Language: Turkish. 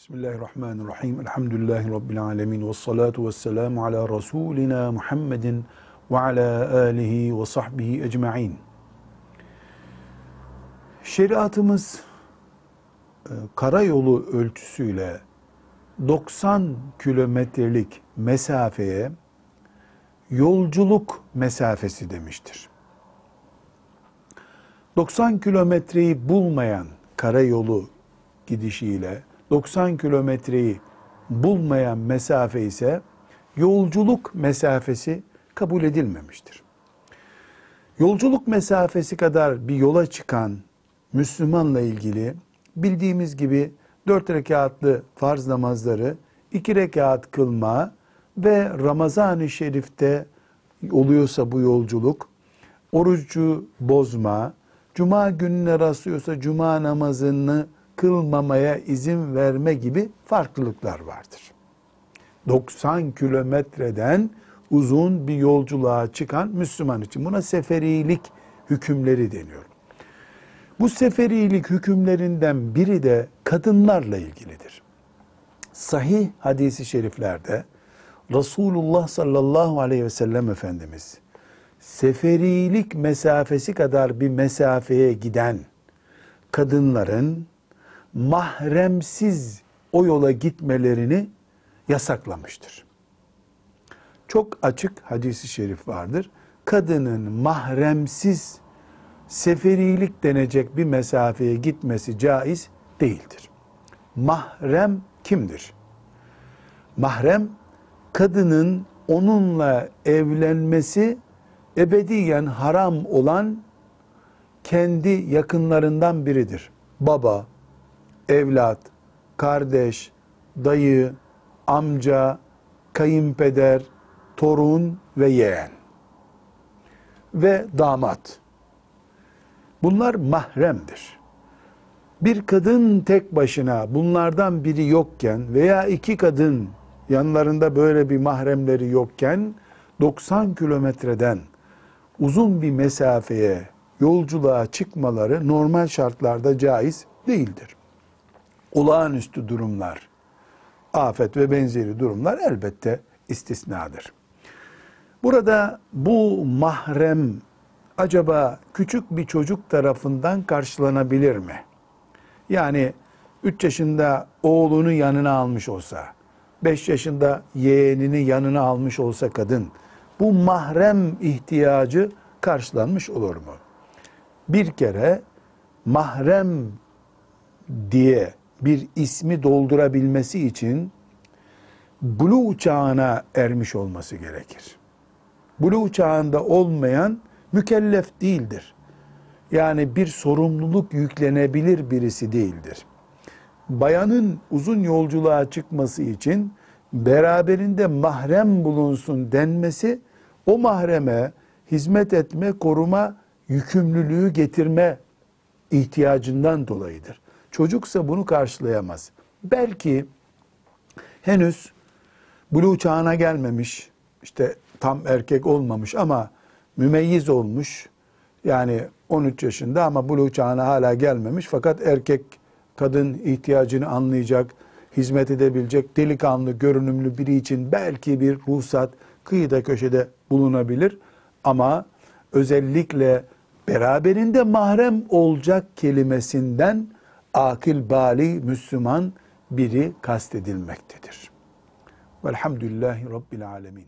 Bismillahirrahmanirrahim. Elhamdülillahi Rabbil alemin. Ve salatu ve selamu ala Resulina Muhammedin ve ala alihi ve sahbihi ecma'in. Şeriatımız e, karayolu ölçüsüyle 90 kilometrelik mesafeye yolculuk mesafesi demiştir. 90 kilometreyi bulmayan karayolu gidişiyle 90 kilometreyi bulmayan mesafe ise yolculuk mesafesi kabul edilmemiştir. Yolculuk mesafesi kadar bir yola çıkan Müslümanla ilgili bildiğimiz gibi dört rekatlı farz namazları iki rekat kılma ve Ramazan-ı Şerif'te oluyorsa bu yolculuk orucu bozma, cuma gününe rastlıyorsa cuma namazını kılmamaya izin verme gibi farklılıklar vardır. 90 kilometreden uzun bir yolculuğa çıkan Müslüman için buna seferilik hükümleri deniyor. Bu seferilik hükümlerinden biri de kadınlarla ilgilidir. Sahih hadisi şeriflerde Resulullah sallallahu aleyhi ve sellem Efendimiz seferilik mesafesi kadar bir mesafeye giden kadınların mahremsiz o yola gitmelerini yasaklamıştır. Çok açık hadisi şerif vardır. Kadının mahremsiz seferilik denecek bir mesafeye gitmesi caiz değildir. Mahrem kimdir? Mahrem kadının onunla evlenmesi ebediyen haram olan kendi yakınlarından biridir. Baba, evlat, kardeş, dayı, amca, kayınpeder, torun ve yeğen ve damat. Bunlar mahremdir. Bir kadın tek başına bunlardan biri yokken veya iki kadın yanlarında böyle bir mahremleri yokken 90 kilometreden uzun bir mesafeye yolculuğa çıkmaları normal şartlarda caiz değildir olağanüstü durumlar, afet ve benzeri durumlar elbette istisnadır. Burada bu mahrem acaba küçük bir çocuk tarafından karşılanabilir mi? Yani 3 yaşında oğlunu yanına almış olsa, 5 yaşında yeğenini yanına almış olsa kadın, bu mahrem ihtiyacı karşılanmış olur mu? Bir kere mahrem diye bir ismi doldurabilmesi için bulu çağına ermiş olması gerekir. Bulu çağında olmayan mükellef değildir. Yani bir sorumluluk yüklenebilir birisi değildir. Bayanın uzun yolculuğa çıkması için beraberinde mahrem bulunsun denmesi o mahreme hizmet etme, koruma, yükümlülüğü getirme ihtiyacından dolayıdır. Çocuksa bunu karşılayamaz. Belki henüz buluğ çağına gelmemiş, işte tam erkek olmamış ama mümeyyiz olmuş. Yani 13 yaşında ama buluğ çağına hala gelmemiş fakat erkek kadın ihtiyacını anlayacak, hizmet edebilecek delikanlı, görünümlü biri için belki bir ruhsat kıyıda köşede bulunabilir. Ama özellikle beraberinde mahrem olacak kelimesinden akil bali Müslüman biri kastedilmektedir. Velhamdülillahi Rabbil Alemin.